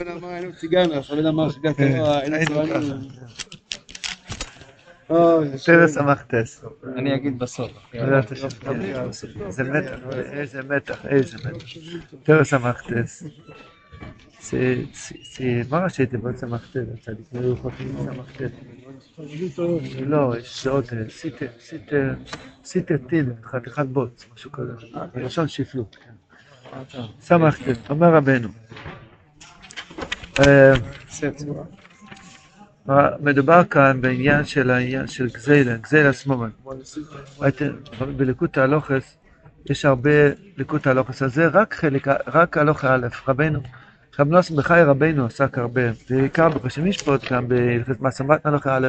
הבן אמר אין ציגנוס, הבן אמר שגת כן, אין. ככה. אוי, תרס המכתס. אני אגיד בסוף. כן. איזה מתח, איזה מתח, איזה מתח. זה, זה, מה ראשי תיבות סמכתת? הצדיק לא היו חותמים סמכתת. לא, יש עוד, אה, סיטר, סיטר, סיטר טיל, חתיכת בוץ, משהו כזה. בלשון שפלות. כן. סמכתת, אומר רבנו. אה, מדובר כאן בעניין של העניין של גזילה, גזילה סמומן. ראיתם, בליקוט ההלוכס יש הרבה ליקוט ההלוכס הזה, רק חלק, רק הלוך א', רבנו, רב נוסן בחי רבנו עסק הרבה, בעיקר בחשם משפוט, גם בהלכת מסמת הלוך א',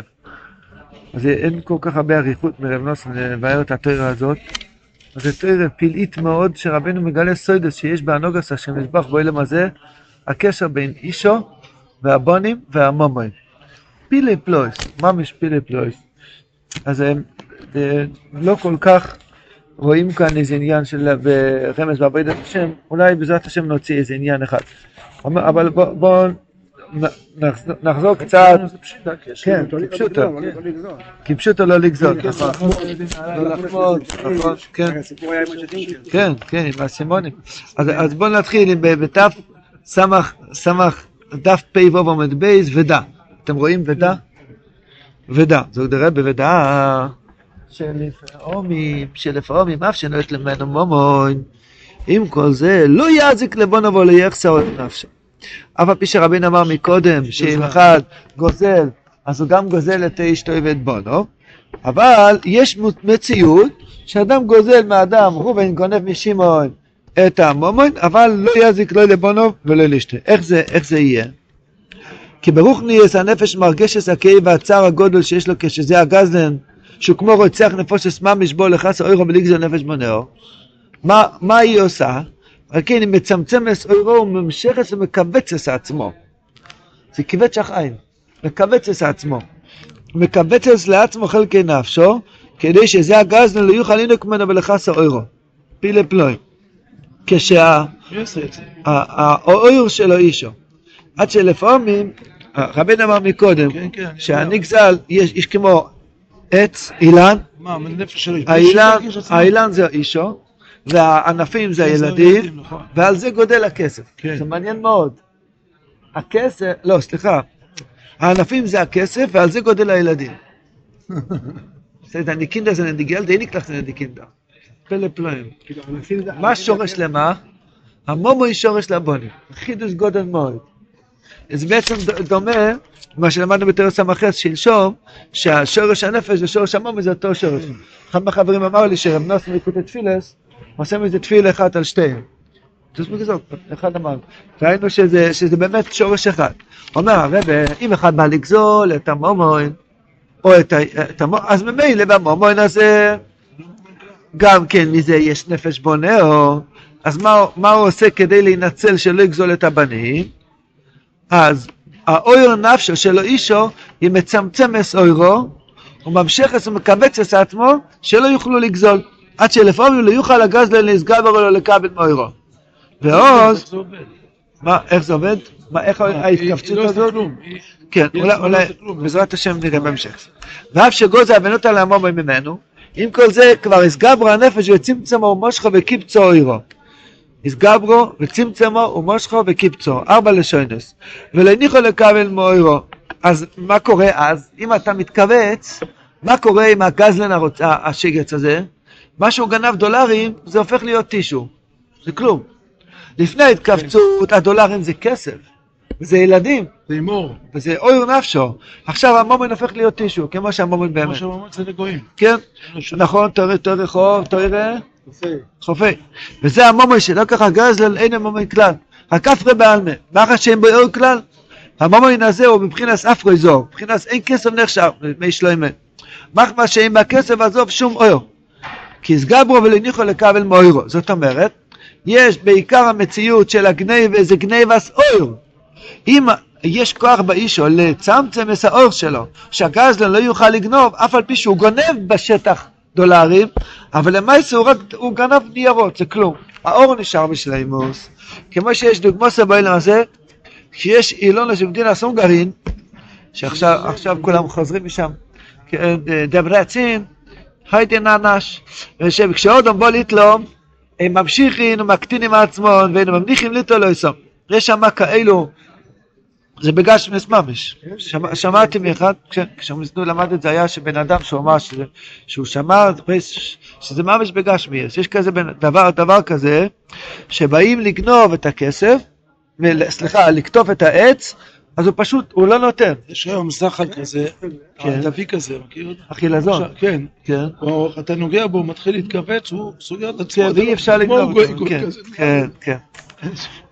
אז אין כל כך הרבה אריכות מרב נוסן לבאר את התוירה הזאת. אז זה תוירה פלאית מאוד, שרבנו מגלה סוידס שיש באנוגס השם נשבח באילם הזה, הקשר בין אישו והבונים והמומוים. פילי פלויס, ממש פילי פלויס. אז הם אה, לא כל כך רואים כאן איזה עניין של רמז בעבודת השם, אולי בעזרת השם נוציא איזה עניין אחד. אבל בואו בוא נחזור, נחזור קצת, כן, כפשוטו, כי פשוטו לא לגזול, נכון, לא לחמוד, נכון, כן, הסיפור היה עם השטינקר. כן, כן, עם האסימונים. אז אז בואו נתחיל עם ב- בתף סמך, סמך, דף פ' ו' עומד בייס ודה. אתם רואים ודה? ודה. זאת אומרת בוודה שלפעמים, שלפעמים אף יש למנו מומוין, עם כל זה לא יזיק לבוא נבוא ליחסר את נפשו. אף על פי שרבין אמר מקודם שאם אחד גוזל, אז הוא גם גוזל את אשתו ואת בונו, אבל יש מציאות שאדם גוזל מאדם, ראובן גונב משמעון את המומון, אבל לא יזיק לא לבונו ולא לאשתו. איך זה, איך זה יהיה? כי ברוך נהייס הנפש מרגשת הכאב והצער הגודל שיש לו כשזה הגזלן, שהוא כמו רוצח נפושס ממש בו לחס אוירו ולגזול נפש בונאו. מה, מה היא עושה? על כן היא מצמצמת אוירו וממשכת ומכווצת עצמו. זה כיווץ החיים, מכווצת עצמו. מכווצת לעצמו חלקי נפשו, כדי שזה הגזלן לא יוכל לנהוג ממנו ולחס אוירו. פילה פלוי. כשהאויר שלו אישו. עד שלפעמים, רבן אמר מקודם, כן, כן, אני. שהנגזל יש, יש כמו עץ, אילן. האילן, זה אישו, והענפים זה כן, זה הילדים, נכון. ועל זה גודל הכסף. זה מעניין מאוד. הכסף, לא, סליחה, הענפים זה הכסף ועל זה גודל הילדים. בסדר, ניקינדה זה נדיגל, די נקלח זה נדיקינדה. פלא פלואים. כאילו, מה שורש למה? המומו היא שורש לבונים. חידוש גודל מאוד. זה בעצם דומה מה שלמדנו בתרס המחס שלשום, שהשורש הנפש ושורש המומו זה אותו שורש. אחד מהחברים אמר לי שרב נוסן ליקוטי תפילס, עושה מזה תפיל אחד על שתיהם. תשמעו כזאת, אחד אמר. ראינו שזה, שזה באמת שורש אחד. אומר הרב, אם אחד בא לגזול את המומוין, או את, את המומוין, אז ממילא במומוין הזה, גם כן מזה יש נפש בונאו, אז מה, מה הוא עושה כדי להינצל שלא יגזול את הבנים? אז האויר נפשו שלו אישו, היא מצמצמס אוירו, וממשכס ומכווצס עצמו, שלא יוכלו לגזול, עד שלפעמים לא יוכל הגזלן להסגבר או לא לקבל מאוירו. ועוז. מה, איך זה עובד? מה, איך היא ההתכווצות לא הזאת? כן, אולי, לא אולי, כלום. בעזרת השם נראה בהמשך. ואף שגוז האבנות על המומו ממנו, עם כל זה כבר הסגברו הנפש וצמצמו ומושכו וקיבצו אוירו. הסגברו וצמצמו ומושכו וקיבצו, ארבע לשונס. ולניחו לקבל מאוירו. אז מה קורה אז? אם אתה מתכווץ, מה קורה עם הגזלן הרוצ... ה- השגץ הזה? מה שהוא גנב דולרים, זה הופך להיות טישו. זה כלום. לפני ההתכווצות, הדולרים זה כסף. זה ילדים. זה הימור. וזה אויר נפשו. עכשיו המומן הופך להיות טישו, כמו שהמומן כמו באמת. שאומרים אצל הגויים. כן, אין לו שום- נכון, תורי חוב, תורי יפה. חופי. וזה המומן שלא ככה גזל, אין המומן כלל. רק אפרי בעלמה. מאחר שאין בו אור כלל, המומן הזה הוא מבחינת אפרי זור. מבחינת אין כסף נחשב, מי שלוימה. מחמא שאין בכסף עזוב שום אור. כי סגברו ולניחו לקבל מאוירו. זאת אומרת, יש בעיקר המציאות של הגניבה זה גניבס אור. אם יש כוח באישו לצמצם את האור שלו, שהגזלן לא יוכל לגנוב, אף על פי שהוא גונב בשטח דולרים, אבל למעשה הוא רק, הוא גנב ניירות, זה כלום. האור נשאר בשלימוס. כמו שיש דוגמוסה בעולם הזה, כשיש אילונה שבמדינה סונגרין, שעכשיו עכשיו כולם חוזרים משם, כן, דברצין, היידן אנש, וכשאודום בוא ליטלום, הם ממשיכים ומקטינים עצמם, והם ממניחים ליטו. יש שם כאלו, זה בגשמיס ממש. שמע- שמעתי מאחד, כש- כשהוא למד את זה, היה שבן אדם שהוא אמר שזה- שהוא שמע, שזה ממש בגשמיס. יש כזה דבר, דבר כזה, שבאים לגנוב את הכסף, סליחה, לקטוף את העץ, אז הוא פשוט, הוא לא נותן. יש היום זחל כזה, כן. ענבי כזה, מכיר? החילזון, כן, כן. אתה נוגע בו, הוא מתחיל להתכווץ, הוא סוגר את עצמו. כן, ואי לא- אפשר לגנוב אותו. כן. כן, כן.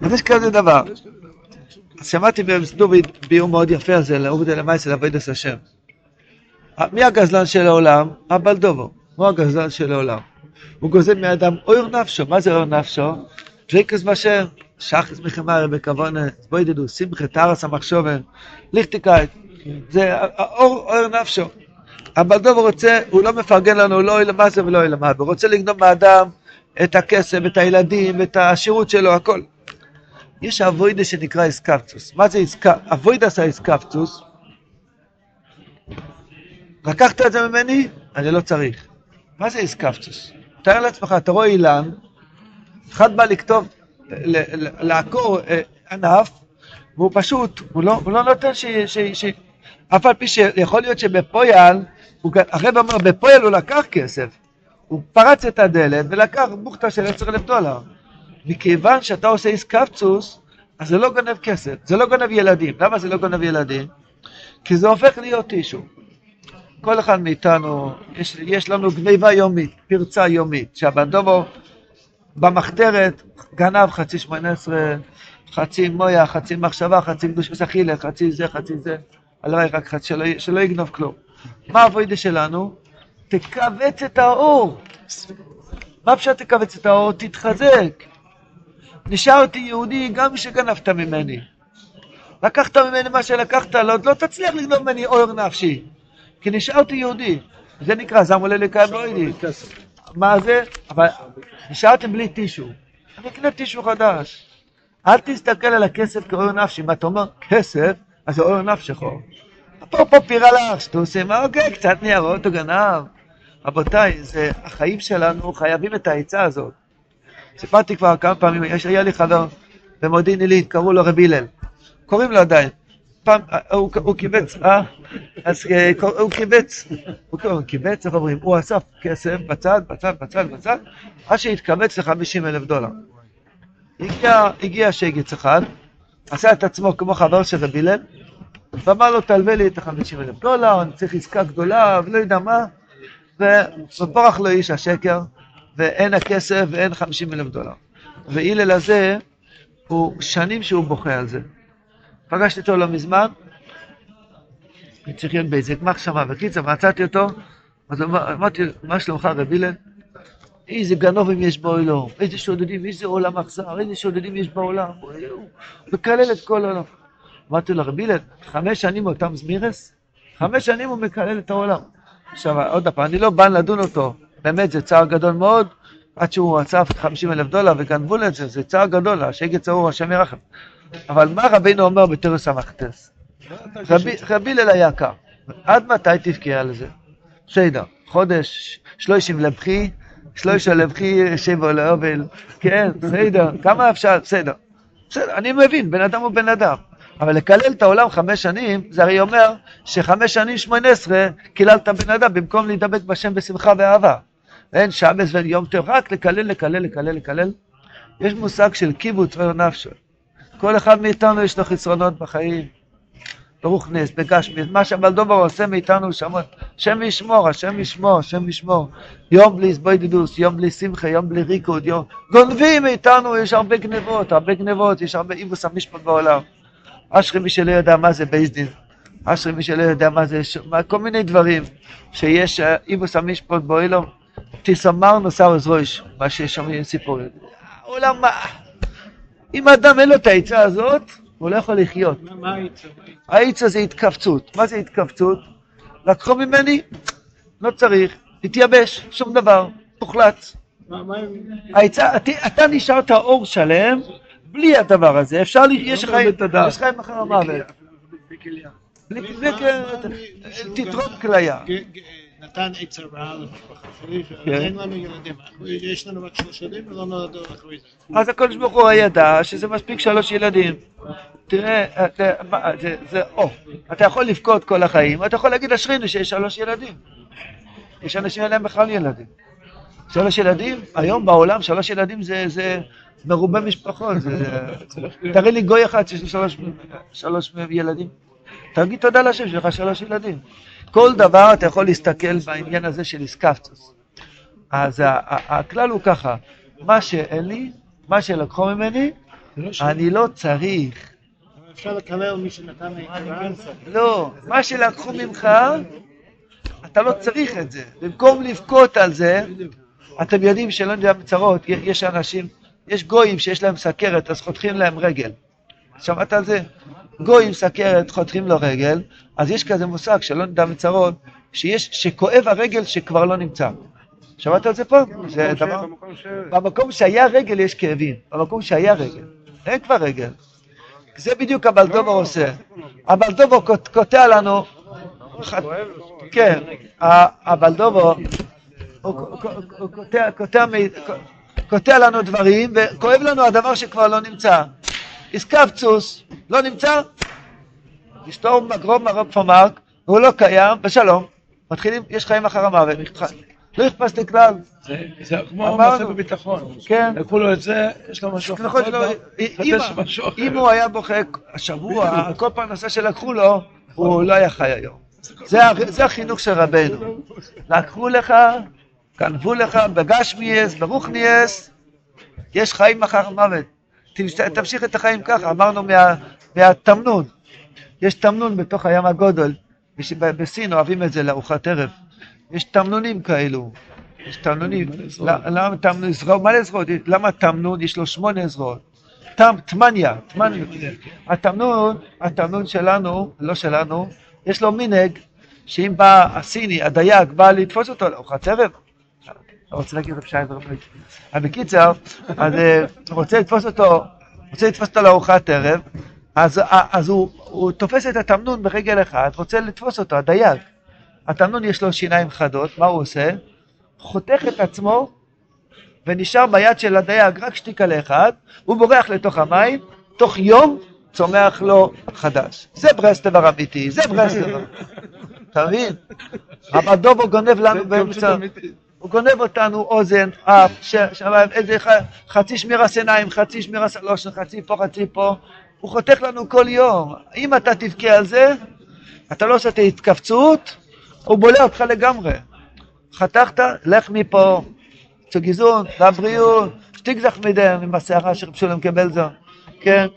אז יש כזה דבר. אז שמעתי במסדורי ביור מאוד יפה על זה, לעובד למעשה לעבודת השם. מי הגזלן של העולם? הבלדובו. הוא הגזלן של העולם. הוא גוזל מאדם אויר נפשו. מה זה אויר נפשו? דריקס בשם, שחס מחמר בכוונה, בוידדו, שמחה, תרס המחשובן, ליכטיקאית. זה אויר נפשו. הבלדובו רוצה, הוא לא מפרגן לנו, לא אוי למה זה ולא אוי למה, הוא רוצה לגנוב מאדם את הכסף, את הילדים, את השירות שלו, הכל. יש אבוידה שנקרא איסקפצוס. מה זה איסקפצוס? אבוידס האיסקפצוס. לקחת את זה ממני? אני לא צריך. מה זה איסקפצוס? תאר לעצמך, אתה רואה אילן, אחד בא לכתוב, לעקור אה, ענף, והוא פשוט, הוא לא, הוא לא נותן ש... ש, ש אף על פי שיכול להיות שבפויאל, הרב אומר, בפויאל הוא לקח כסף. הוא פרץ את הדלת ולקח בוכטה של 10,000 דולר. מכיוון שאתה עושה איסקפצוס, אז זה לא גונב כסף, זה לא גונב ילדים. למה זה לא גונב ילדים? כי זה הופך להיות טישו. כל אחד מאיתנו, יש, יש לנו גניבה יומית, פרצה יומית, שהבנדובו במחתרת גנב חצי שמונה עשרה, חצי מויה, חצי מחשבה, חצי קדוש אכילה, חצי זה, חצי זה. הלוואי רק חצי, שלא, שלא יגנוב כלום. מה הווידה שלנו? תכווץ את האור. מה פשוט תכווץ את האור? תתחזק. נשארתי יהודי גם כשגנבת ממני. לקחת ממני מה שלקחת, לא, לא תצליח לגנוב ממני אור נפשי. כי נשארתי יהודי. זה נקרא זמולה לקיים בוידי. מה זה? אבל נשארתם בלי טישו. אני אקנה טישו חדש. אל תסתכל על הכסף כאור נפשי. אם אתה אומר כסף, אז זה אור נפשך. פה פה פירה לך, שטוסים, מה אוקיי, קצת ניירות הוא גנב. רבותיי, זה, החיים שלנו חייבים את העצה הזאת. סיפרתי כבר כמה פעמים, יש, היה לי חבר במודיעין עילית, קראו לו רבי הלל. קוראים לו עדיין. פעם, אה, הוא, קיבץ, אה? אז אה, הוא קיבץ, הוא קיבץ, איך אומרים? הוא אסף כסף בצד, בצד, בצד, בצד, עד שהתקבץ ל-50 אלף דולר. הגיע, הגיע שגץ אחד, עשה את עצמו כמו חבר של רבי הלל, ואמר לו, תלווה לי את ה-50 אלף דולר, אני צריך עסקה גדולה, ולא יודע מה, ופורח לו איש השקר, ואין הכסף ואין 50 אלף דולר. והילל הזה, הוא שנים שהוא בוכה על זה. פגשתי אותו לא מזמן, אני צריך להיות באיזה גמח שמה, בקיצר, מצאתי אותו, אז אמר- אמרתי, מה שלומך רב הלל? איזה גנובים יש בעולם, איזה שודדים, איזה עולם אכזר, איזה שודדים יש בעולם, מקלל את כל העולם. אמרתי לו, רבי הלל, חמש שנים אותם זמירס? חמש שנים הוא מקלל את העולם. עכשיו, עוד פעם, אני לא בא לדון אותו, באמת זה צער גדול מאוד, עד שהוא אסף 50 אלף דולר וגנבו לו את זה, זה צער גדול, השגת צרור השם ירחם. אבל מה רבינו אומר בתרס המכתס? רבי הלל היקר, עד מתי תבכה על זה? בסדר, חודש, שלושים לבכי, שלושה לבכי, שבע לאובל, כן, בסדר, כמה אפשר, בסדר. בסדר, אני מבין, בן אדם הוא בן אדם. אבל לקלל את העולם חמש שנים, זה הרי אומר שחמש שנים שמונה עשרה קיללת בן אדם במקום להידבק בשם בשמחה ואהבה. אין שבס ויום טוב, רק לקלל, לקלל, לקלל, לקלל. יש מושג של קיבוץ ואור נפשו. כל אחד מאיתנו יש לו חסרונות בחיים. ברוך נס, בגשמי, מה שהבלדובר עושה מאיתנו שמות. השם ישמור, השם ישמור, השם ישמור. יום בלי סבוידידוס, יום בלי שמחה, יום בלי ריקוד, יום... גונבים מאיתנו, יש הרבה גנבות, הרבה גנבות, יש הרבה עיוות המשפט בעולם. אשרי מי שלא יודע מה זה בית דין. אשרי מי שלא יודע מה זה, ש... מה, כל מיני דברים שיש אה, עיוות המשפט בעולם. תסמרנה שערות ראש, מה ששומעים סיפורים. העולם. אם האדם אין לו את העצה הזאת, הוא לא יכול לחיות. מה העצה? העצה זה התכווצות. מה זה התכווצות? לקחו ממני, לא צריך, תתייבש, שום דבר, עם... העצה, אתה, נשארת אור שלם, בלי הדבר הזה, אפשר, יש לך באמת הדעת. יש חיים אחר המוות. בלי בלי תתרום כליה. נתן עצה רעה למשפחה שלי, כן. אין לנו ילדים, יש לנו רק שלושה ילדים ולא נולדו אחרי זה. אז הקדוש ברוך הוא ידע שזה מספיק שלוש ילדים. תראה, זה, זה, או, אתה יכול לבכות כל החיים, אתה יכול להגיד אשרינו שיש שלוש ילדים. יש אנשים אין להם בכלל ילדים. שלוש ילדים, היום בעולם שלוש ילדים זה, זה מרובה משפחות. זה, תראה לי גוי אחד שיש לו שלוש, שלוש ילדים. תגיד תודה לשם שיש לך שלוש ילדים. כל דבר אתה יכול להסתכל בעניין הזה של איסקפצוס. אז הכלל הוא ככה, מה שאין לי, מה שלקחו ממני, אני לא צריך. אפשר לקלל מי שנתן לא, מה שלקחו ממך, אתה לא צריך את זה. במקום לבכות על זה, אתם יודעים שלא יודע מצרות, יש אנשים, יש גויים שיש להם סכרת, אז חותכים להם רגל. שמעת על זה? גויים סכרת, חותכים לו רגל, אז יש כזה מושג שלא נדע מצרות, שיש, שכואב הרגל שכבר לא נמצא. שמעת על זה פה? זה דבר... במקום ש... במקום שהיה רגל יש כאבים, במקום שהיה רגל, אין כבר רגל. זה בדיוק הבלדובר עושה. הבלדובר קוט- קוטע לנו, כן, הבלדובר, הוא קוטע לנו דברים, וכואב לנו הדבר שכבר לא נמצא. איסקפצוס, לא נמצא, אשתו מגרום מרוב פומרק, והוא לא קיים, ושלום. מתחילים, יש חיים אחר המוות. לא אכפת לי כלל. זה- כמו. מעשה בביטחון. כן. לקחו לו את זה, יש לו משהו אחר. נכון אם- אחר. אם הוא היה בוכה השבוע, כל פרנסה שלקחו לו, הוא לא היה חי היום. זה החינוך של רבנו. לקחו לך, גנבו לך בגשמיאס, ברוכניאס, יש חיים אחר מוות. תמש- תמשיך את החיים ככה, אמרנו מה- מהתמנון. יש תמנון בתוך הים הגודל, בסין אוהבים את זה לארוחת ערב. יש תמנונים כאלו. יש תמנונים. למה תמנון? זרוע- מה לזרועות? למה תמנון? יש לו שמונה זרועות. תם, תמניה, תמניה. התמנון, התמנון שלנו, לא שלנו, יש לו מנהג שאם בא הסיני, הדייג, בא לתפוס אותו לארוחת ערב, רוצה להגיד רב שי ורב לוי. אבל בקיצר, אז אה, רוצה לתפוס אותו, רוצה לתפוס אותו לארוחת ערב, אז, אה, אז הוא, הוא תופס את התמנון ברגל אחד, רוצה לתפוס אותו, הדייג. התמנון יש לו שיניים חדות, מה הוא עושה? חותך את עצמו ונשאר ביד של הדייג רק שתיקה אחד, הוא בורח לתוך המים, תוך יום צומח לו חדש. זה ברסלבר אמיתי, זה ברסלבר. אתה מבין? אבל דובו גונב לנו באמצע, הוא גונב אותנו אוזן, אף, שמיים, איזה חצי שמירת עיניים, חצי שמירת לושן, חצי פה, חצי פה, הוא חותך לנו כל יום. אם אתה תבכה על זה, אתה לא עושה את ההתכווצות, הוא בולע אותך לגמרי. חתכת, לך מפה, zu gesund, לבריאות, שתגזח מדם עם השערה של רב שולם קבלזון, כן?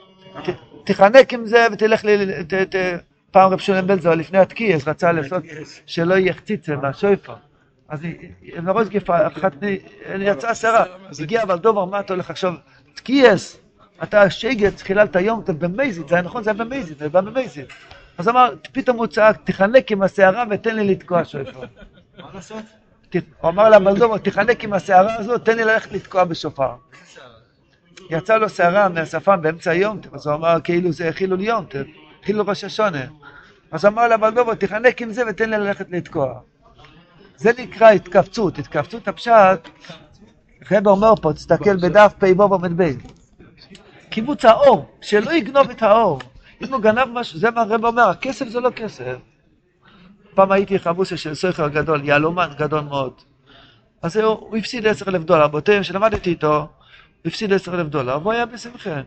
תחנק עם זה ותלך ל... ת- ת- פעם רב שולם בלזון, לפני התקיעס, רצה לעשות שלא יהיה חציצה מהשויפה. אז גיפה, אחת, יצאה שערה, הגיע אבל דובר, מה אתה הולך עכשיו? תקיעס, אתה שגת, חיללת יום, אתה במייזית, זה היה נכון, זה היה במייזית, זה בא במייזית. אז אמר, פתאום הוא צעק, תחנק עם השערה ותן לי לתקוע שויפה. ת- הוא אמר לבלדובר, תחנק עם השערה הזאת, תן לי ללכת לתקוע בשופר. יצא לו שערה מהשפם באמצע היום, אז הוא אמר, כאילו זה חילול יום, חילול ראש השונה. אז אמר לבלדובר, תחנק עם זה ותן לי ללכת לתקוע. זה נקרא התכווצות, התכווצות הפשט, רב אומר פה, תסתכל בדף פ"ו עמוד ב', קיבוץ האור, שלא יגנוב את האור. אם הוא גנב משהו, זה מה הרב אומר, הכסף זה לא כסף. פעם הייתי חבוסה של סוכר גדול, יהלומן גדול מאוד. אז הוא, הוא הפסיד עשר אלף דולר, באותו יום שלמדתי איתו, הוא הפסיד עשר אלף דולר, והוא היה בשמחה.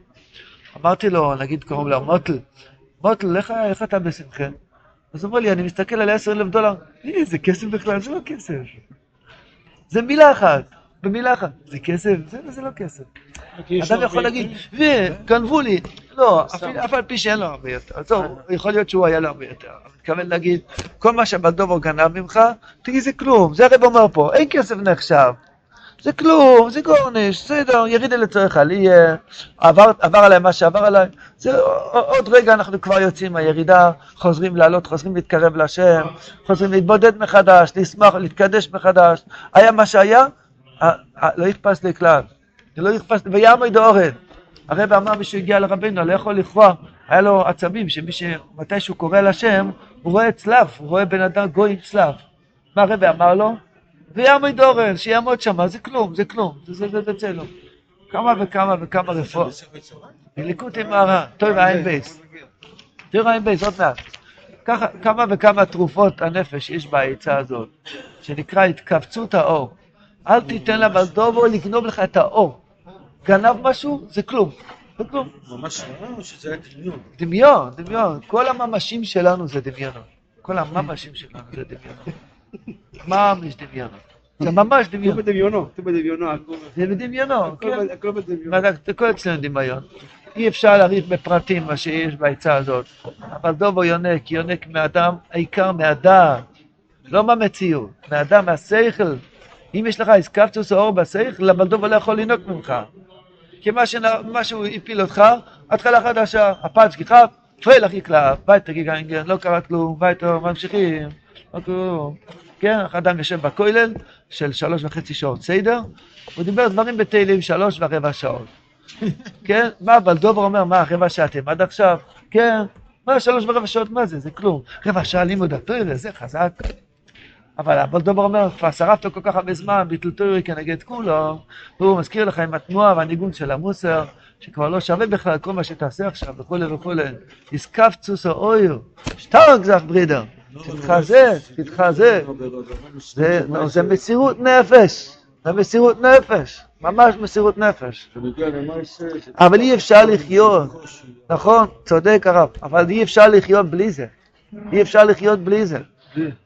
אמרתי לו, נגיד קוראים לו מוטל, מוטל, איך, איך אתה בשמחה? אז הוא אומר לי, אני מסתכל על עשר אלף דולר, אה, זה כסף בכלל, זה לא כסף. זה מילה אחת, במילה אחת. זה כסף? זה, זה לא כסף. אדם יכול להגיד, וגנבו לי. לא, אפילו- אף על פי שאין לו הרבה יותר. עזוב, יכול להיות שהוא היה לו הרבה יותר. אני מתכוון להגיד, כל מה שבלדובו גנב ממך, תגיד, זה כלום. זה הרב אומר פה, אין כסף נחשב. זה כלום, זה גורניש, בסדר, ירידה לצורך עלייה, עבר, עבר עליי מה שעבר עליי, זה עוד רגע אנחנו כבר יוצאים מהירידה, חוזרים לעלות, חוזרים להתקרב להשם, חוזרים להתבודד מחדש, לשמח, להתקדש מחדש, היה מה שהיה, לא יכפס לי כלל, לא יכפס לי, ויעמד אורן, הרב אמר מישהו הגיע לרבנו, לא יכול לכרוע, היה לו עצבים שמי ש... מתי שהוא קורא לשם, הוא רואה צלב, הוא רואה בן אדם גוי עם צלב. מה הרב אמר לו? ויעמוד אורן, שיעמוד שם, זה כלום, זה כלום, זה זה זה זה זה לא. כמה וכמה וכמה רפואות. ליקוטי מהר"ן, טוב עין בייס. תראו עין בייס, עוד מעט. ככה, כמה וכמה תרופות הנפש יש בעצה הזאת, שנקרא התכווצות האור. אל תיתן לבעל דבר לגנוב לך את האור. גנב משהו, זה כלום. זה כלום. ממש או שזה היה דמיון? דמיון, דמיון. כל הממשים שלנו זה דמיונות. כל הממשים שלנו זה דמיונות. ממש דמיונות. זה ממש דמיון. בדמיונו, כתוב בדמיונו, הכל- זה בדמיונות, הכל כן. הכל בדמיונו. זה, זה כל אצלנו דמיון. אי אפשר להריב בפרטים מה שיש בעצה הזאת. אבל דובו יונק, יונק מאדם, העיקר מהדעת, לא מהמציאות, מהאדם, מהשכל. אם יש לך איסקפצוס או אור בשכל, אבל דובו לא יכול לנהוג ממך. כי מה, שהוא הפיל אותך, התחלה חדשה, הפאנץ' גיחה, פרייל הכי קלאב, וייטר גיגנגן, לא קרה כלום, וייטר, ממשיכים, לא כלום. כן, אדם יושב בכולל של שלוש וחצי שעות סדר, הוא דיבר דברים בתהילים שלוש ורבע שעות. כן? מה, אבל דובר אומר, מה, רבע שעה אתם עד עכשיו? כן. מה, שלוש ורבע שעות, מה זה? זה כלום. רבע שעה לימוד התוירה, זה חזק. אבל אבל דובר אומר, כבר שרפת כל כך הרבה זמן, ביטל תוירה כנגד כולו, והוא מזכיר לך עם התנועה והניגון של המוסר, שכבר לא שווה בכלל כל מה שתעשה עכשיו, וכולי וכולי. איסקפצוס או אויר, שטרק זך ברידר. תתחזק, תתחזק. זה, מסירות נפש, זה מסירות נפש, ממש מסירות נפש. אבל אי אפשר לחיות, נכון, צודק הרב, אבל אי אפשר לחיות בלי זה. אי אפשר לחיות בלי זה.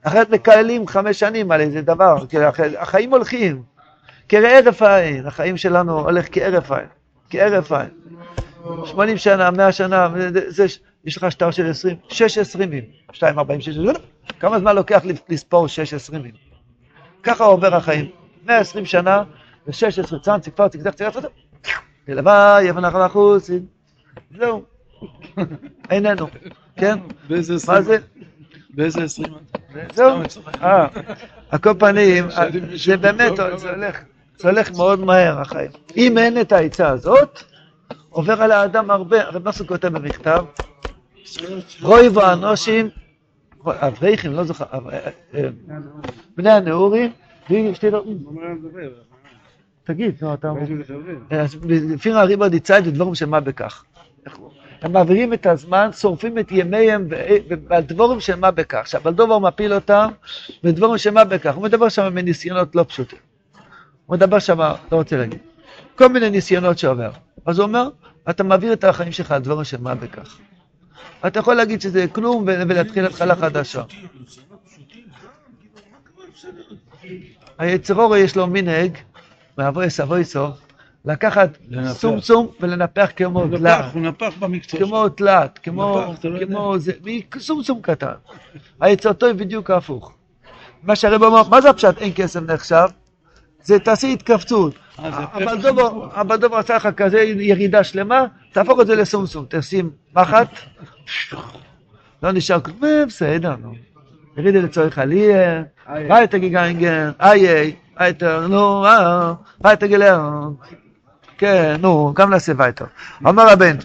אחרת מקללים חמש שנים על איזה דבר, החיים הולכים. כהרף עין, החיים שלנו הולך כהרף עין, כהרף עין. 80 שנה, 100 שנה, זה, יש לך שטר של 20, 6 עשרימים, 2, 40, 6, כמה זמן לוקח לספור 6 עשרימים? ככה עובר החיים. 120 שנה, ו-16 צאן, ציפר, צקדח, צקדח, צקדח, הלוואי, יבן נחל החוסין. זהו. איננו, כן? באיזה מה עשרים? זה? באיזה עשרים? זהו. אה, על כל פנים, זה באמת, זה הולך, זה הולך מאוד מהר, החיים. אם אין את העצה הזאת, עובר על האדם הרבה, הרב מסו כותב במכתב, רוי ואנושים, אברכים, לא זוכר, אבל, אה, אה, בני הנעורים, לא, תגיד, נו, אתה אומר. לפי הריבא דיצאי זה דבורים של מה בכך. הם מעבירים את הזמן, שורפים את ימיהם על דבורים של מה בכך. עכשיו, על דובר מפיל אותם בדבורים של מה בכך. הוא מדבר שם מניסיונות לא פשוטים. הוא מדבר שם, לא רוצה להגיד, כל מיני ניסיונות שעובר. אז הוא אומר, אתה מעביר את החיים שלך על דבורים של מה בכך. אתה יכול להגיד שזה כלום ולהתחיל התחלה חדשה. היצרור יש לו מנהג, מאבויס אבויסו, לקחת. סומצום ולנפח כמו. נפח, הוא נפח במקצוע שלו. כמו תלת, כמו, לא כמו זה, סומצום קטן. העצתו היא בדיוק הפוך. מה שהרב אומר, מה זה הפשט אין כסף נחשב? זה תעשי התכווצות. אה, אבל דובו, אבל דובו עשה לך כזה ירידה שלמה, תהפוך את זה לסומסום, תשים מחט, לא נשאר כלום, אה, בסדר, נו. ירידי לצורך עלייה, וייטר גיגנגן, איי, וייטר, נו, אה, וייטר גלר. כן, נו, גם נעשה וייטר. אמר הבן,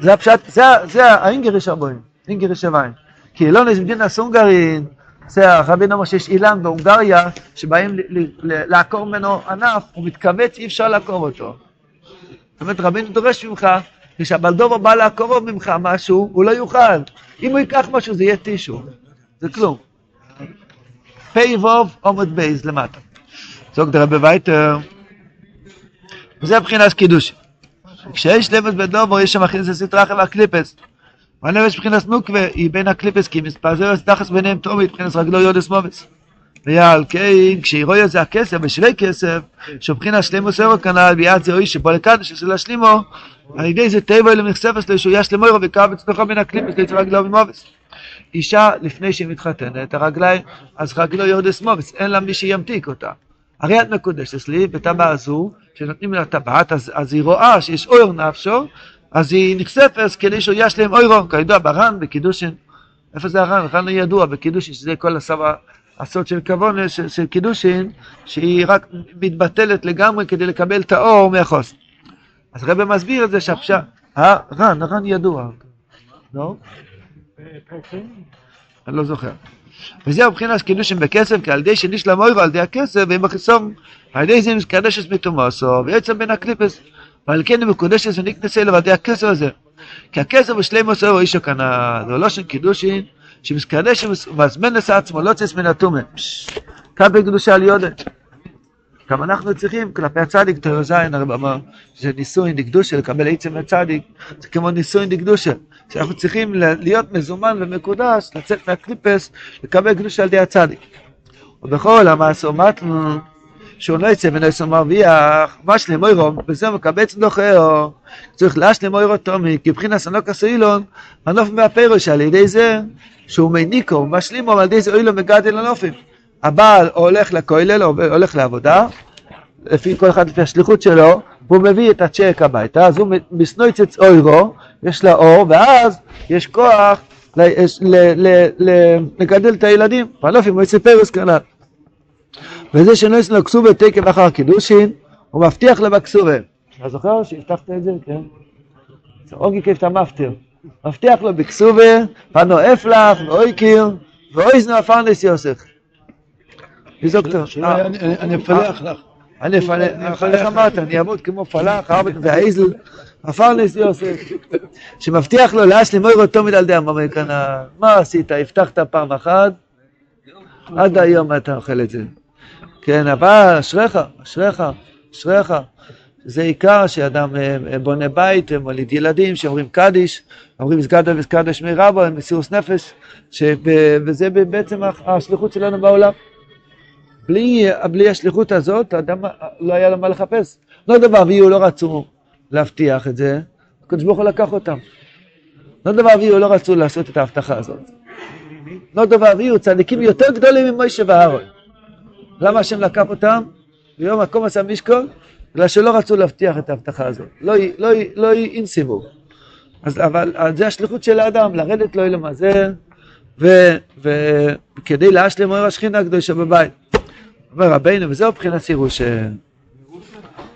זה הפשט, זה ה- זה האינגריש הבוים, אינגריש הווין. כי לא נזמדינה סונגרין, זה הרבין אומר שיש אילן בהונגריה, שבאים לעקור ממנו ענף, הוא מתכווץ, אי אפשר לעקור אותו. זאת אומרת, רבינו דורש ממך, כשהבלדובר בא לעקור ממך משהו, הוא לא יוכל. אם הוא ייקח משהו, זה יהיה טישו. זה כלום. פ' ו' עומד בייז למטה. זוג דרבי וייטר. וזה מבחינת קידוש. כשיש לבס בדובר, יש שם הכי זה סטרה אחר והקליפס. והנפש מבחינת נוקווה היא בין הקליפס, כי מספזר דחס ביניהם תומי, מבחינת רגלו יודס מובס. ויעל כן, כשירוי זה הכסף, בשווה כסף, שבחינת שלימו סרו כנ"ל, ביד זה אוי שבו לקדש, שזה להשלימו, על ידי זה טבע אלו נחשפס לו, שהוא יש למוירו וקרבץ תוכו בין הקליפס, ליצור רגלו ומובס. אישה, לפני שהיא מתחתנת, הרגליים, אז רגלו יורדס מובס, אין לה מי שימתיק אותה. הרי את מקודשת לי, בטבעה הזו, שנותנים לה טבעת, אז, אז היא רואה שיש אור נפשו, אז היא נחשפת כדי שהוא יש להם אוירו, כידוע בר"ן, בקידושין. איפה זה הר"ן? הר"ן לא ידוע בקידושין, שזה כל הסבא, הסוד של כוונה, של, של קידושין, שהיא רק מתבטלת לגמרי כדי לקבל את האור מהחוס. אז הרב מסביר את זה שהפשט, אה, רן, רן ידוע. לא? אני לא זוכר. וזהו מבחינת קידושים בכסף, כי על ידי שנשלם אוירו על ידי הכסף, ואם החיסום, על ידי זה מקדשת מתומוסו, ויוצא בין הקליפס, ועל כן הוא מקודשת ונקנס אליו על ידי הכסף הזה. כי הכסף הוא שלימוס אורו אישו כנא, זה לא של קידושין, שמסקדש ומזמנס עצמו, לא צייס מן התומה. כמה קדושה על יודת. גם אנחנו צריכים כלפי הצדיק, תורו זין, הרב אמר, שזה נישואין דקדושה, לקבל עצם מהצדיק, זה כמו נישואין דקדושה, שאנחנו צריכים להיות מזומן ומקודש, לצאת מהקליפס, לקבל קדושה על ידי הצדיק. ובכל המעשו מתנו, שהוא לא יצא ונעשו מרוויח, מה שלם אוירו, וזה מקבץ דוחהו, צריך להשלם אוירו תומי, כי מבחינת סנוק הסוילון, הנוף מהפירוש על ידי זה, שהוא מניקו, משלימו, על ידי זה אוילו מגדל הנופים. הבעל הולך לכולל, הולך לעבודה, לפי כל אחד לפי השליחות שלו, והוא מביא את הצ'ק הביתה, אז הוא מסנויצץ אוירו, יש לה אור, ואז יש כוח לגדל את הילדים, פנופים מועצת פרס כנ"ל. וזה שנויס כסובה תקף אחר קידושין, הוא מבטיח לו בכסובה. אתה זוכר שהבטחת את זה? כן. אוגי כיף אתה מפטיר. מבטיח לו בכסובה, פנו אפלח, ואוי קיר, ואוי זנו הפרנס יוסף. אני אפלח לך. אני אפלח, איך אמרת? אני אמות כמו פלח, ארבעת והאיזל, הפרנס יוסף. שמבטיח לו להשלים אוי תמיד על ידי המאמר כאן. מה עשית? הבטחת פעם אחת, עד היום אתה אוכל את זה. כן, אבל אשריך, אשריך, אשריך. זה עיקר שאדם בונה בית, מוליד ילדים, שאומרים קדיש, אומרים סגדה וסקדש מרבו, הם מסירוס נפש, וזה בעצם השליחות שלנו בעולם. בלי, בלי השליחות הזאת, האדם לא היה לו מה לחפש. לא דבר ויהיו לא רצו להבטיח את זה, הקדוש ברוך הוא לקח אותם. לא דבר ויהיו לא רצו לעשות את ההבטחה הזאת. לא דבר ויהיו צדיקים יותר גדולים ממוישה ואהרון. למה השם לקח אותם? ביום מקום עשה משכון? בגלל שלא רצו להבטיח את ההבטחה הזאת. לא, לא, לא אינסיבו. אז אבל זה השליחות של האדם, לרדת לו זה, וכדי להשלים אור השכינה הקדושה בבית. אומר רבינו, וזהו מבחינת ירושה.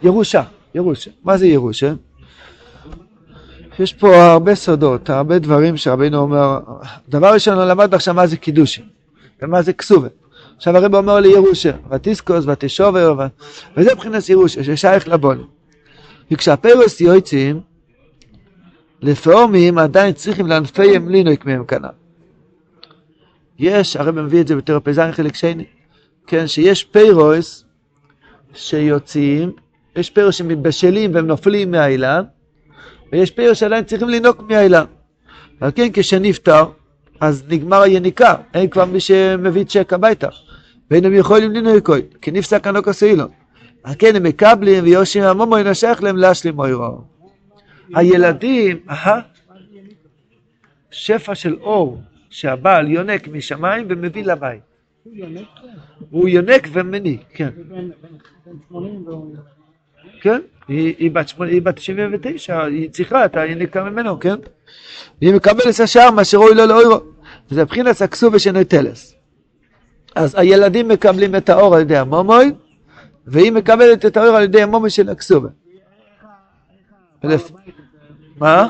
ירושה, ירושה. מה זה ירושה? יש פה הרבה סודות, הרבה דברים שרבינו אומר, דבר ראשון הוא למד עכשיו מה זה קידושין, ומה זה כסובה. עכשיו הרב אומר לי ירושה, ותסקוס ותשובר, ו... וזה מבחינת ירושה, ששייך לבונים. וכשהפירוס יועצים, לפעמים עדיין צריכים לענפי לינוק מהם כנ"ל. יש, הרב מביא את זה בתור פ"ז חלק שני, כן, שיש פירוס שיוצאים, יש פירוס שמתבשלים והם נופלים מהאילן, ויש פירוס שעדיין צריכים לינוק מהאילן. ועל כן כשנפטר, אז נגמר היניקה, אין כבר מי שמביא צ'ק הביתה. ואין הם יכולים לניקוי, כי נפסק הנוק הסילון. על כן הם מקבלים ויושים המומו ינשך להם להשלים אוירו. הילדים, אהה, שפע של אור שהבעל יונק משמיים ומביא לבית. הוא יונק ומניק, כן. כן, היא בת 79, היא צריכה את היניקה ממנו, כן? והיא מקבלת השאר מאשר אוי לו לאוירו. וזה מבחינת הכסובה שנטלס. אז הילדים מקבלים את האור על ידי המומוי, והיא מקבלת את האור על ידי המומוי של הכסובה. מה?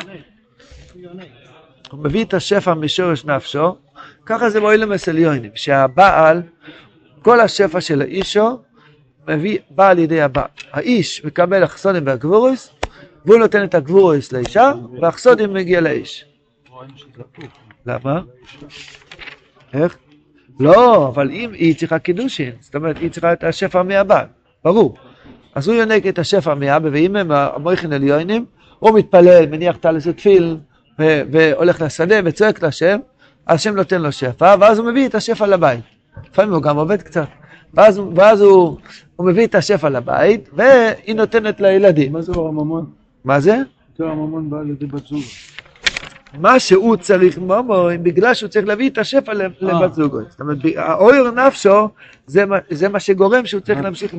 הוא מביא את השפע משורש נפשו, ככה זה באוילם עליונים, שהבעל, כל השפע של האישו, מביא, בא ידי הבעל. האיש מקבל אכסונים והגבורוס, והוא נותן את הגבורוס לאישה, והאכסונים מגיע לאיש. למה? איך? לא, אבל אם היא צריכה קידושין, זאת אומרת, היא צריכה את השפע מהבעל, ברור. אז הוא יונק את השפע מאבא, ואם הם המויכין עליונים, הוא מתפלל, מניח טלס ותפיל, והולך לשדה וצועק להשם, השם נותן לו שפע, ואז הוא מביא את השפע לבית. לפעמים הוא גם עובד קצת. ואז, ואז הוא, הוא מביא את השפע לבית, והיא נותנת לילדים. מה זה אור הממון? מה זה? אור הממון בא לידי בת זוג. מה שהוא צריך מומוים, בגלל שהוא צריך להביא את השפע לבת זוגו. זאת אומרת, האויר נפשו, זה, זה מה שגורם שהוא צריך להמשיך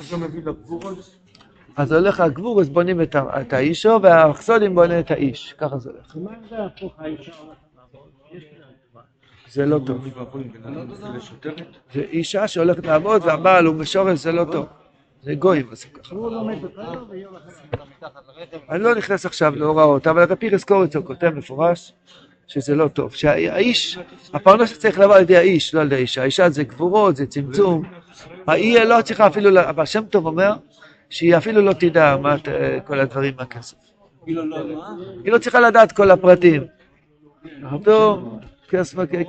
זה מביא לגבורוס? אז הולך הגבורס, בונים את, האישו, והאחסונים בונים את האיש. ככה זה הולך. מה זה לא טוב. זה אישה שהולכת לעבוד, והבעל הוא משורש, זה לא טוב. זה עושים ככה. אני לא נכנס עכשיו להוראות, אבל רבי קוריצר כותב מפורש שזה לא טוב. שהאיש, הפרנס צריך לבוא על ידי האיש, לא על ידי האישה. האישה זה גבורות, זה צמצום. היא לא צריכה אפילו, אבל שם טוב אומר שהיא אפילו לא תדע מה כל הדברים מהכסף. היא לא צריכה לדעת כל הפרטים. טוב,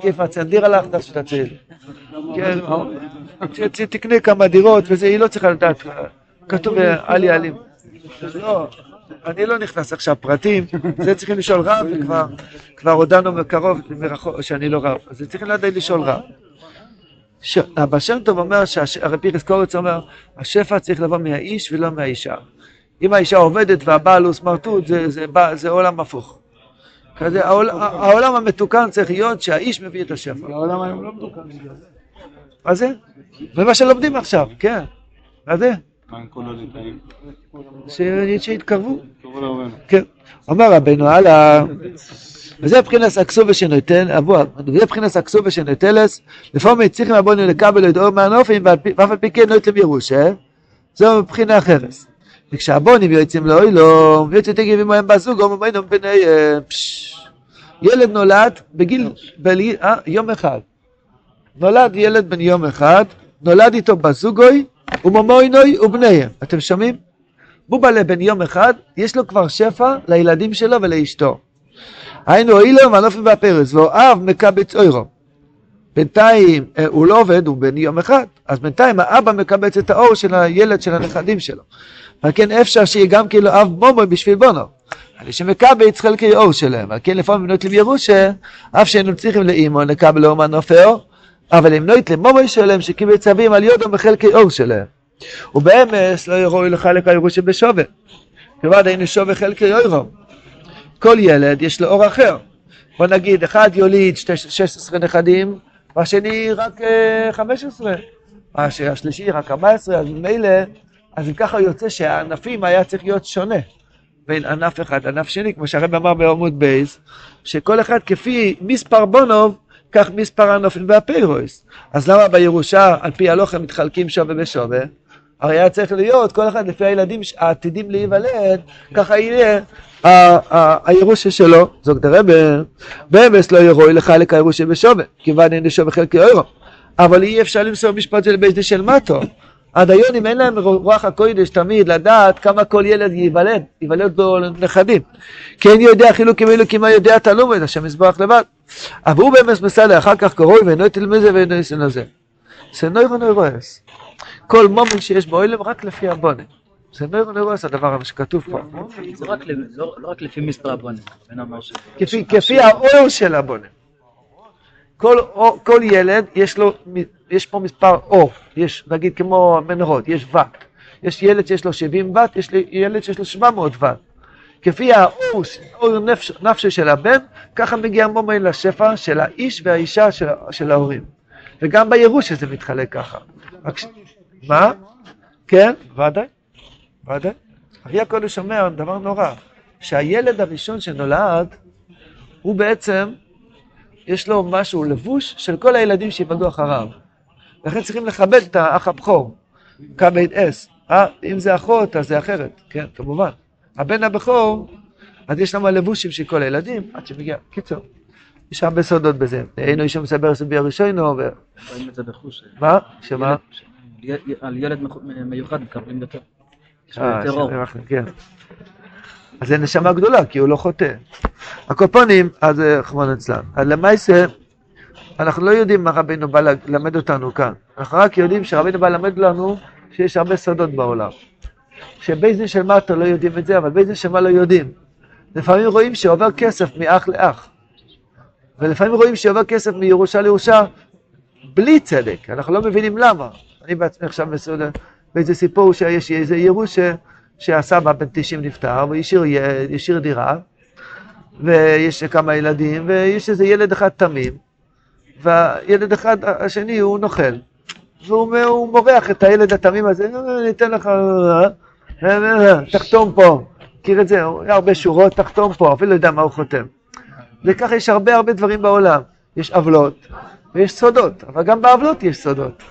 כיף הצנדיר הלך, שתציל. כן, תקנה כמה דירות וזה, היא לא צריכה לדעת. כתוב עלי עלים. לא, אני לא נכנס עכשיו פרטים, זה צריכים לשאול רב, וכבר הודענו מקרוב, מרחוק, שאני לא רב, אז צריכים לדעת לשאול רב. אבא שם טוב אומר, הרב פירס קורץ אומר, השפע צריך לבוא מהאיש ולא מהאישה. אם האישה עובדת והבעל הוא סמרטוט, זה עולם הפוך. כזה, העול, העולם המתוקן צריך להיות שהאיש מביא את השפע. העולם היום לא מתוקן. מה זה? זה מה שלומדים עכשיו, כן. מה זה? שיתקרבו. כן. אומר רבנו הלאה, וזה מבחינת הכסובה שנותן, אבו, וזה מבחינת הכסובה שנוטלס, לפעמים צריכים הבונים לקבל את אור מהנופים, ואף על פי כן נוטלם ירושה, זו מבחינה אחרת. וכשהבונים יוצאים לאוילום, ויוצאים תגיב אם הם בזוג, או ממנו ביניהם, ילד נולד בגיל, אה, יום אחד. נולד ילד בן יום אחד, נולד איתו בזוגוי, ומומוינוי ובניהם. אתם שומעים? בובלה בן יום אחד, יש לו כבר שפע לילדים שלו ולאשתו. היינו אילום הנופים והפרס, ואוהב מקבץ אוירו. בינתיים אה, הוא לא עובד, הוא בן יום אחד, אז בינתיים האבא מקבץ את האור של הילד של הנכדים שלו. ועל כן אפשר שיהיה גם כאילו אב מומוי בשביל בונו. על שמקבץ חלקי אור שלהם, על כן לפעמים בנות להם ירושה, אף שהיינו צריכים לאימו לקבל אור מהנופי אבל אם נויט למומוי שלהם שקיבל צווים על יודו בחלקי אור שלהם. ובאמס לא יראו לחלק הירושה בשווה. כבוד היינו שווה חלקי אורו. כל ילד יש לו אור אחר. בוא נגיד, אחד יוליד 16 נכדים, והשני רק 15. השלישי רק 14, אז ממילא, אז אם ככה יוצא שהענפים היה צריך להיות שונה בין ענף אחד לענף שני, כמו שהרב אמר בעמוד בייס, שכל אחד כפי מספר בונוב, כך מספר ענפים והפיירויס. אז למה בירושה, על פי הלוחם, מתחלקים שווה בשווה? הרי היה צריך להיות, כל אחד לפי הילדים העתידים להיוולד, ככה יהיה הירושה שלו, זאת דרבה, באמס לא ירוי לחלק הירושה בשווה, כיוון אין לשווה חלקי אוירו. אבל אי אפשר למסור משפט של בית של מטו. אם אין להם רוח הקודש תמיד לדעת כמה כל ילד ייוולד, ייוולד לו נכדים. כי אין יודע חילוקים אלו כי מה יודע תלומד, השם יסבוח לבד. אבל הוא באמת מסלע, אחר כך קרוי ואינו יתל מזה ואינו יסן לזה. זה נוירו נוירואס. כל מומן שיש באוילם רק לפי הבונן. זה נוירו נוירואס הדבר שכתוב פה. זה לא רק לפי מספר הבונן. כפי האור של הבונן. כל, ילד יש לו, יש פה מספר אור, יש נגיד כמו מנהרות, יש ואט. יש ילד שיש לו 70 ואט, יש ילד שיש לו 700 ואט. כפי האור, אור נפש, נפשי של הבן, ככה מגיע מומן לשפע של האיש והאישה של, של ההורים. וגם בירוש זה מתחלק ככה. מה? כן, ודאי, אחי הקודש אומר דבר נורא, שהילד הראשון שנולד, הוא בעצם יש לו משהו, לבוש של כל הילדים שיפגעו אחריו. לכן צריכים לכבד את האח הבכור, כבד אס. אה, אם זה אחות, אז זה אחרת, כן, כמובן. הבן הבכור, אז יש שם לבושים של כל הילדים, עד שמגיע. קיצור, יש הרבה סודות בזה. היינו איש מסבר סובי הראשונו, ו... מה? שמה? על ילד מיוחד מקבלים יותר. אה, כן. אז זה נשמה גדולה, כי הוא לא חוטא. הקופונים, אז ליצלן. אז למעשה, אנחנו לא יודעים מה רבינו בא ללמד אותנו כאן. אנחנו רק יודעים שרבינו בא ללמד לנו שיש הרבה סודות בעולם. שבייזן של מטה לא יודעים את זה, אבל בייזן של מה לא יודעים. לפעמים רואים שעובר כסף מאח לאח. ולפעמים רואים שעובר כסף מירושה לירושה בלי צדק. אנחנו לא מבינים למה. אני בעצמי עכשיו מסעודה באיזה סיפור שיש איזה ירושה שהסבא בן 90 נפטר, והוא השאיר דירה, ויש כמה ילדים, ויש איזה ילד אחד תמים, והילד אחד השני הוא נוכל. והוא מורח את הילד התמים הזה, אני אתן לך, תחתום פה. מכיר את זה? הרבה שורות, תחתום פה, אפילו לא יודע מה הוא חותם. וככה יש הרבה הרבה דברים בעולם. יש עוולות ויש סודות, אבל גם בעוולות יש סודות.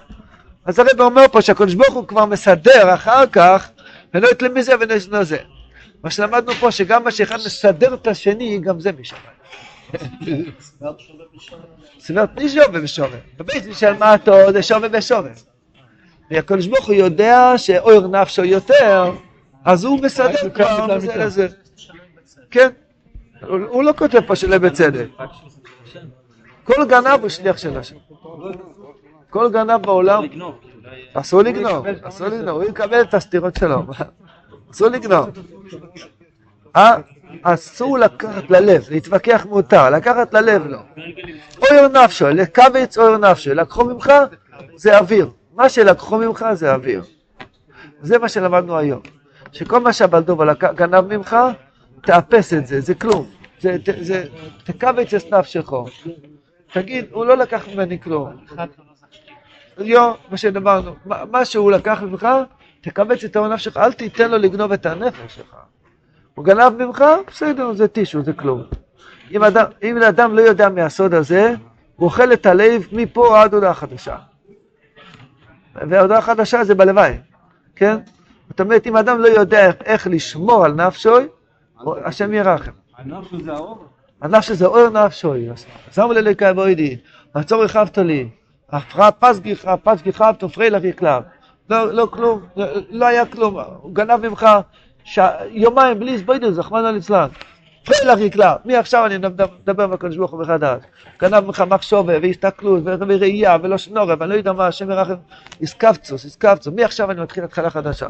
אז הרב אומר פה שהקדוש ברוך הוא כבר מסדר אחר כך, ולא יתלה מזה ולא זה. מה שלמדנו פה, שגם מה שאחד מסדר את השני, גם זה משמיים. סברת מי שווה ושווה. בבית של מטו זה שווה ושווה. והקדוש ברוך הוא יודע שאויר נפשו יותר, אז הוא מסדר כבר מזה לזה. כן. הוא הוא לא כותב פה שלא בצדק. כל גנב הוא שליח של השם. כל גנב בעולם, אסור לגנוב, אסור לגנוב, הוא יקבל את הסתירות שלו. אסור לגנוב. אה? אסור לקחת ללב, להתווכח מותר, לקחת ללב לא. אויר נפשו, לקבץ אויר נפשו, לקחו ממך זה אוויר, מה שלקחו ממך זה אוויר. זה מה שלמדנו היום, שכל מה שהבלדובה גנב ממך, תאפס את זה, זה כלום. זה, זה, תקבץ את נפשך. תגיד, הוא לא לקח ממני כלום. יו, מה שדיברנו, מה מה שהוא לקח ממך, תקבץ את העונה שלך, אל תיתן לו לגנוב את הנפש שלך. הוא גנב ממך, בסדר, זה טישו, זה כלום. אם אדם, אם אדם לא יודע מהסוד הזה, הוא אוכל את הלב מפה עד הודעה חדשה. וההודעה החדשה זה בלוואי, כן? זאת אומרת, אם אדם לא יודע איך, איך לשמור על נפשוי, השם ירחם. הנפש זה האור. הנפש זה אור נפשוי. שמו לליקה בוידי, הצור הרחבת לי, הפרעה פס גיחה, פס גיחה, תופרי לך יקלב. לא, לא כלום, לא, לא היה כלום, הוא גנב ממך. יומיים בלי סבוידל, זכמנא ליצלן. פרי לך יקלב, מעכשיו אני מדבר עם הקדוש ברוך הוא מחדש. גנב ממך מחשובה והסתכלות וראייה ולא שנורה ואני לא יודע מה, השם ירחם, איסקבצוס, איסקבצוס, מעכשיו אני מתחיל התחלה חדשה.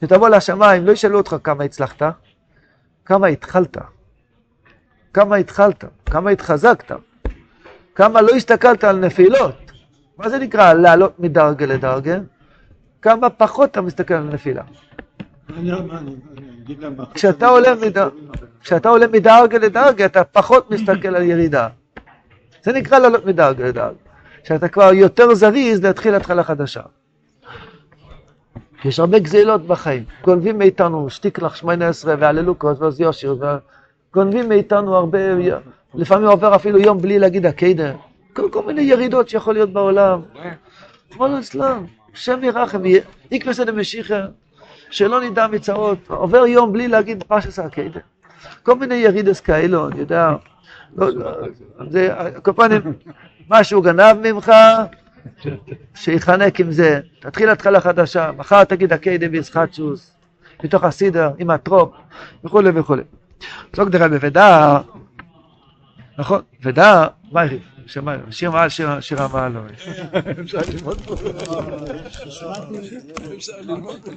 כשתבוא לשמיים, לא ישאלו אותך כמה הצלחת, כמה התחלת. כמה התחלת, כמה התחזקת, כמה לא הסתכלת על נפילות. מה זה נקרא לעלות מדרגה לדרגה? כמה פחות אתה מסתכל על נפילה. אגיד להם... כשאתה עולה מדרגה לדרגה, אתה פחות מסתכל על ירידה. זה נקרא לעלות מדרגה לדרגה. כשאתה כבר יותר זריז להתחיל התחלה חדשה. יש הרבה גזילות בחיים. גונבים מאיתנו שטיקלח שמונה עשרה והללוקות ועוז יושר, גונבים מאיתנו הרבה, לפעמים עובר אפילו יום בלי להגיד הקיידר. כל, כל מיני ירידות שיכול להיות בעולם. רחמנא ליצלן, השם ירחם, איקרסא דמשיחא, שלא נדע מצרות, עובר יום בלי להגיד פרשס הקיידר. כל מיני ירידס כאלו, אני יודע, לא, לא, כל פנים, משהו גנב ממך, שיחנק עם זה, תתחיל התחלה חדשה, מחר תגיד הקיידה בישחטשוס, מתוך הסידר, עם הטרופ, וכולי וכולי. זוג דרבי ודע, נכון, ודע, מה יריב? שיר מעל שיר שיר המעל. אפשר ללמוד פה. אפשר ללמוד פה.